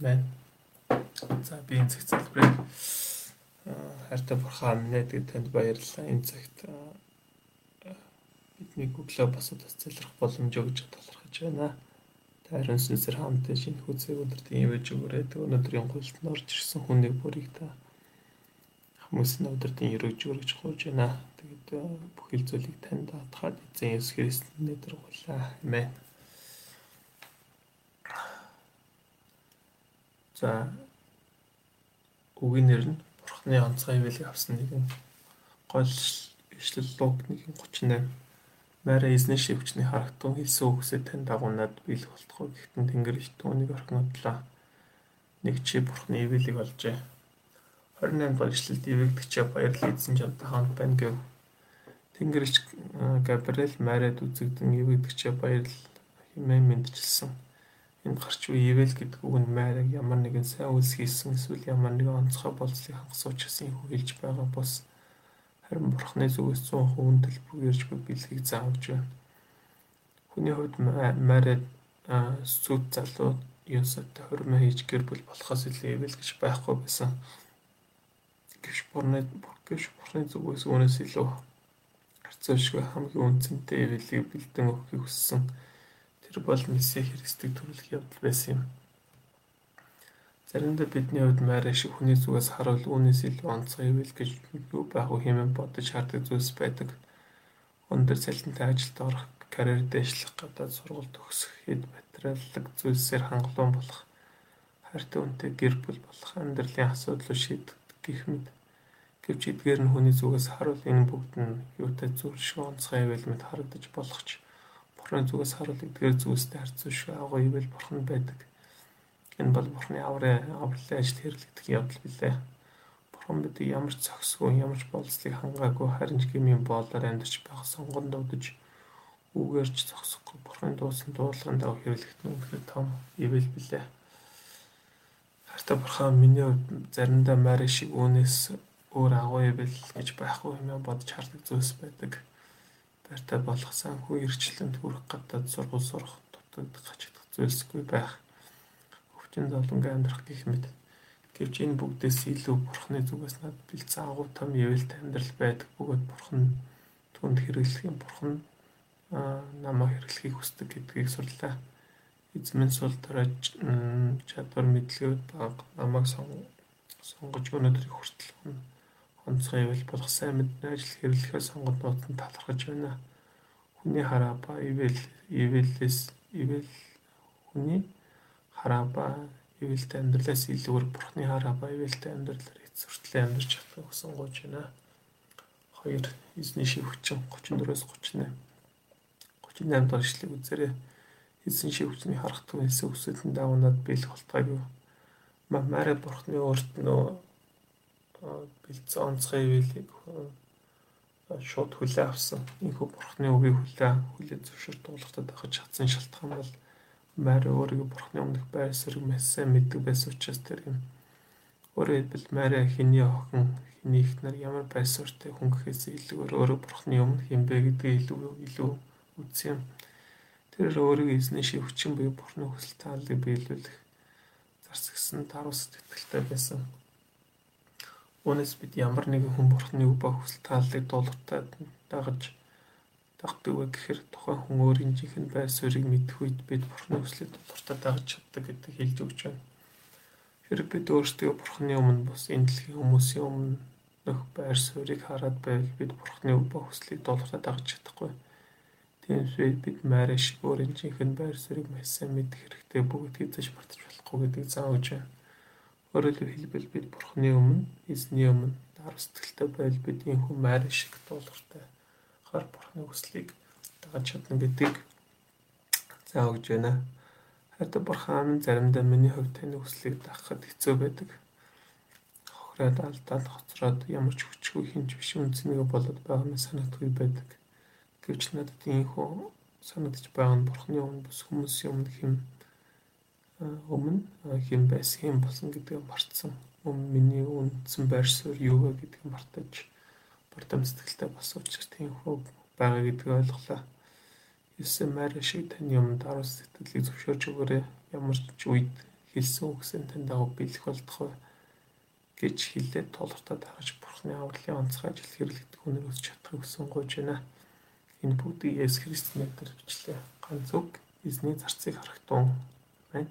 байна. За би энэ цагт залбирая. Хайртай бурхан минь гэдэг танд баярлалаа. Энэ цагт бидний өглөө бас залрах боломж өгж талархаж байна. Тайран сүнсээр хамтдаа шинэ хүзээ өдөртийн ивэж өгөөрэй. Өнөөдрийн гуйлд нь орж ирсэн хүнийг бүрийг та хүмүүсийн өдөртийн өрөөж өргөж хурж байна. Тэгээд бүхэл зүйлийг танд даатгаад эзэн Есүс Христосийн нэрээр гуйлаа. Амен. За үгийн нэр нь Бурхны онцгой хөвөлийг авсан нэгэн гол ишлэл Лук 1:38 Мара эзний шивчний харагтун хэлсэн үгсээ тань дагуунад биелэх болтгоо гэхдээ тэнгэр ич түүнийг орхинодлаа. Нэг чи Бурхны хөвөлийг олжээ. 28 дугаар ишлэлд ивэгдэгчээ баярлал эзэн жамтай хамт байна гэв. Тэнгэр ич Габриэл Марад үзэгдэн ивэгдэгчээ баярлал хэмээн мэдчилсэн Энд гарч буй ивэл гэдэг үг нь майраг ямар нэгэн сайн үйлс хийсэн эсвэл ямар нэгэн онцгой болцлыг хангас учраас үг хэлж байгаа бос харин бурхны зүгээс 100% үн төлбөр ярьж буй бэлгийг заавж байна. Хүний хувьд майрад сүд залуу юусатай хормоо хийж гэр бүл болохоос илүү ивэл гэж байхгүй байсан. Гэвч бурны гэвч бурхны зүгээс үүнээс илүү харьцуулшгүй хамгийн үнцэнтэй ивэлийг бэлдэн өгөхийг хүссэн Тэр бол Месси Христийг төрөлх явдал байсан юм. Заримдаа бидний хувьд майраа шиг хүний зүгээс харуул үүнээс илүү онцгой ивэл гэж юу байх вэ хэмээн бодож хардаг зүйлс байдаг. Өндөр цалинтай ажилд орох, карьер дэвшлэх гадаад сургалт төгсөх, хэд материаллык зүйлсээр хангалуун болох, хайртай үнтэй гэр бүл болох, амьдралын асуудлыг шийдэх гэх мэт. Гэвч эдгээр нь хүний зүгээс харуул энэ бүгд нь юутай зүйл шиг онцгой ивэл мэд харагдаж болох ч Бурхны зүгээс харуул эдгээр зүйлстэй харьцуулшгүй агуу ивэл бурхан байдаг. Энэ бол бурхны аврын авралын ажил хэрэглэгдэх явдал билээ. Бурхан бид ямар ч зохисгүй, ямар ч болцлыг хангаагүй харин ч гмийн боолоор амьдарч байх сонгонд дуудаж үгээрч зогсохгүй бурхны дуусан дуулан дав хэрэглэгдэх нь үнэхээр том ивэл билээ. Харта бурхан миний заримдаа мари шиг үүнээс өөр агуу ивэл гэж байхгүй юм бодож хардаг зүйлс байдаг байртай болох санхүү эрчлэнд хүрэх гадаад сургууль сурах дутагдах хачигдах зүйлсгүй байх. Өвчин зовлонгийн амьдрах гэх мэт. Гэвч энэ бүгдээс илүү бурхны зүгээс над бэлдсэн агуу том ивэлт амьдрал байдаг бөгөөд бурхан түнд хэрэглэхийн бурхан намаа хэрэглэхийг хүсдэг гэдгийг сурлаа. Эзэмэн сул дарааж чадвар мэдлэгүүд баг намайг сонгож өнөөдрийг хүртэл онцгой ивэл болох сайн мэднэ ажил хэрэглэхээ сонгоод нууцнд талархаж байна. Хүний хараа ба ивэл ивэлээс ивэл хүний хараа ба ивэлтэй амьдралаас илүүр бурхны хараа ба ивэлтэй амьдралаар эцвэртлэн амьдарч чадах сонгож байна. 2 эзний шивгчин 34-өөс 38 38 дахь ишлэг үзээрэй. Эзэн шивгчний харах туг хэлсэн үсэдэн давнаад биелэх болтойг юу. Мамаарэ бурхны өөрт нөө бэлдсэн онцгой ивэлийг шууд хүлээ авсан. Энэхүү бурхны үгийг хүлээ хүлээ зөвшөөр дуулахтаа дагаж чадсан шалтгаан бол Мари өөрийгөө бурхны өмнөх байр суурь мэссэн мэддэг байсан учраас тэр юм. Өөрөөр хэлбэл Мари хэний охин хэний ихнэр ямар байр суурьтай хүн гэхээс илүүгээр өөрөө бурхны өмнө хинбэ гэдгийг илүү илүү үзсэн юм. Тэр өөрийгөө эзний шивчин буюу бурхны хүсэл тааллыг биелүүлэх зарцгсан даруй сэтгэлтэй байсан. Үүнээс бид ямар нэгэн хүн бурхны үг ба хүсэл тааллыг дуулууртай дагаж дагдаг вэ гэхээр тухайн хүн өөрийн жинхэнэ байр суурийг мэдэх үед бид бурхны хүслийг дуулууртай дагаж чаддаг гэдэг хэлж өгч байна. Хэрэг бид өөрсдөө бурхны өмнө бус энэ дэлхийн хүмүүсийн өмнөх байр суурийг хараад байвал бид бурхны үг ба хүслийг дуулууртай дагаж чадахгүй. Тиймээс бид майраа шиг өөрийн жинхэнэ байр суурийг маш сайн мэдэх хэрэгтэй бүгд хийж мартаж болохгүй гэдгийг зааж байна. Өөрөөр хэлбэл бид Бурхны өмнө, эзний өмнө даруй сэтгэлтэй байл бид энэ хүн майр шиг дуулууртай хар Бурхны хүслийг дагаж чадна гэдгийг зааж байна. Хайртай Бурхан заримдаа миний хувьд таны хүслийг дагахад хэцүү байдаг. Хохироод алдаад хоцроод ямар ч хүчгүй хинч биш үнцнийг болоод байгаа нь санагдгүй байдаг. Гэвч надад энэ хүн санагдаж байгаа нь Бурхны өмнө бус хүмүүсийн өмнө хэм өмнө хэн байсан хэн болсон гэдгийг мартсан. Өмнө миний үндсэн байр суурь юу вэ гэдгийг мартаж бардам сэтгэлтэй болсон учраас тийм хөө байгаа гэдгийг ойлголоо. Есүс Мари шиг таны өмнө даруй сэтгэлийг зөвшөөрч өгөөрэй. Ямар ч үед хэлсэн үгсээ тань дагуу бэлэх болтугай гэж хэлээд толгортод харж Бурхны авралын онцгой ажил хэрэглэгдэх үнээр өсч чадахыг хүсэн гуйж байна. Энэ бүгдийг Есүс Христос нэрээр бичлээ. Ганц үг эзний зарцыг харахтун. Амен.